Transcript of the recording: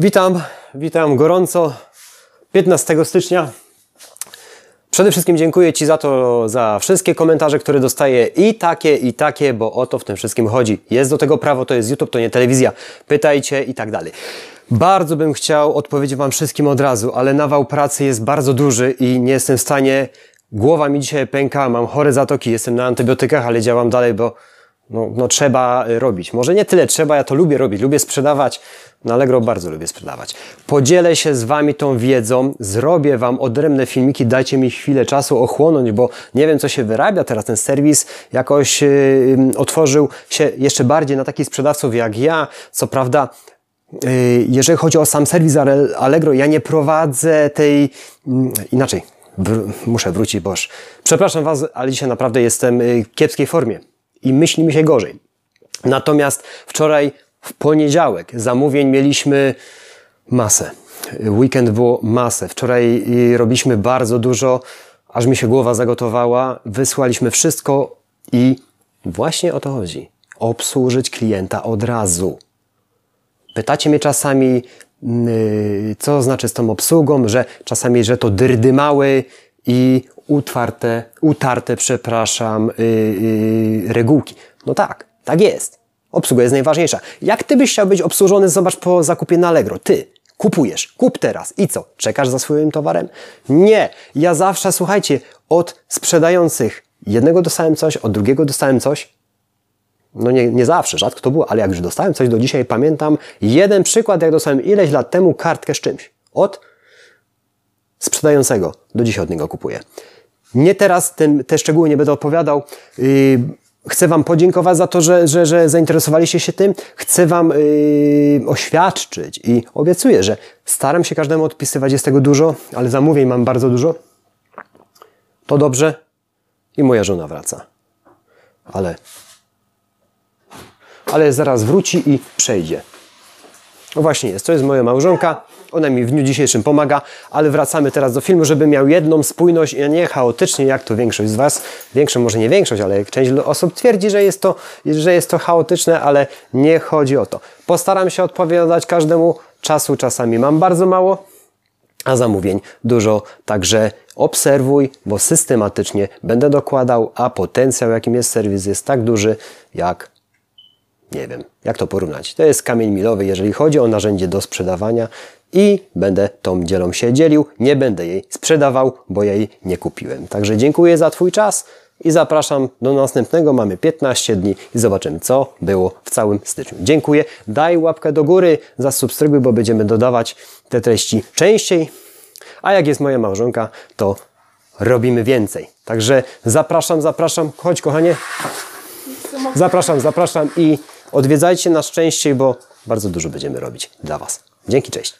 Witam, witam gorąco 15 stycznia. Przede wszystkim dziękuję Ci za to, za wszystkie komentarze, które dostaję i takie, i takie, bo o to w tym wszystkim chodzi. Jest do tego prawo, to jest YouTube, to nie telewizja. Pytajcie i tak dalej. Bardzo bym chciał odpowiedzieć Wam wszystkim od razu, ale nawał pracy jest bardzo duży i nie jestem w stanie. Głowa mi dzisiaj pęka, mam chore zatoki, jestem na antybiotykach, ale działam dalej, bo no, no trzeba robić. Może nie tyle trzeba, ja to lubię robić, lubię sprzedawać. Na Allegro bardzo lubię sprzedawać. Podzielę się z Wami tą wiedzą, zrobię Wam odrębne filmiki, dajcie mi chwilę czasu ochłonąć, bo nie wiem, co się wyrabia teraz. Ten serwis jakoś yy, otworzył się jeszcze bardziej na takich sprzedawców jak ja. Co prawda, yy, jeżeli chodzi o sam serwis Allegro, ja nie prowadzę tej... Yy, inaczej, wr muszę wrócić, boż. Przepraszam Was, ale dzisiaj naprawdę jestem w kiepskiej formie i myśli mi się gorzej. Natomiast wczoraj w poniedziałek zamówień mieliśmy masę. Weekend było masę. Wczoraj robiliśmy bardzo dużo, aż mi się głowa zagotowała. Wysłaliśmy wszystko i właśnie o to chodzi. Obsłużyć klienta od razu. Pytacie mnie czasami, mm, co znaczy z tą obsługą, że czasami, że to dyrdymały i utwarte, utarte, przepraszam, yy, yy, regułki. No tak, tak jest. Obsługa jest najważniejsza. Jak ty byś chciał być obsłużony, zobacz po zakupie na Allegro. Ty kupujesz, kup teraz i co? Czekasz za swoim towarem? Nie. Ja zawsze, słuchajcie, od sprzedających jednego dostałem coś, od drugiego dostałem coś. No nie, nie zawsze, rzadko to było, ale jak już dostałem coś do dzisiaj, pamiętam jeden przykład, jak dostałem ileś lat temu kartkę z czymś. Od sprzedającego. Do dzisiaj od niego kupuję. Nie teraz ten, te szczegóły nie będę opowiadał. Yy, chcę Wam podziękować za to, że, że, że zainteresowaliście się tym. Chcę Wam yy, oświadczyć i obiecuję, że staram się każdemu odpisywać. Jest tego dużo, ale zamówień mam bardzo dużo. To dobrze i moja żona wraca. Ale, ale zaraz wróci i przejdzie. No właśnie jest, to jest moja małżonka. Ona mi w dniu dzisiejszym pomaga, ale wracamy teraz do filmu, żeby miał jedną spójność, a nie chaotycznie, jak to większość z Was, większość może nie większość, ale część osób twierdzi, że jest to, że jest to chaotyczne, ale nie chodzi o to. Postaram się odpowiadać każdemu, czasu czasami mam bardzo mało, a zamówień dużo, także obserwuj, bo systematycznie będę dokładał, a potencjał, jakim jest serwis, jest tak duży, jak nie wiem, jak to porównać. To jest kamień milowy, jeżeli chodzi o narzędzie do sprzedawania i będę tą dzielą się dzielił. Nie będę jej sprzedawał, bo jej nie kupiłem. Także dziękuję za Twój czas i zapraszam do następnego. Mamy 15 dni i zobaczymy, co było w całym styczniu. Dziękuję. Daj łapkę do góry, zasubskrybuj, bo będziemy dodawać te treści częściej. A jak jest moja małżonka, to robimy więcej. Także zapraszam, zapraszam. Chodź, kochanie. Zapraszam, zapraszam i odwiedzajcie nas częściej, bo bardzo dużo będziemy robić dla Was. Dzięki, cześć.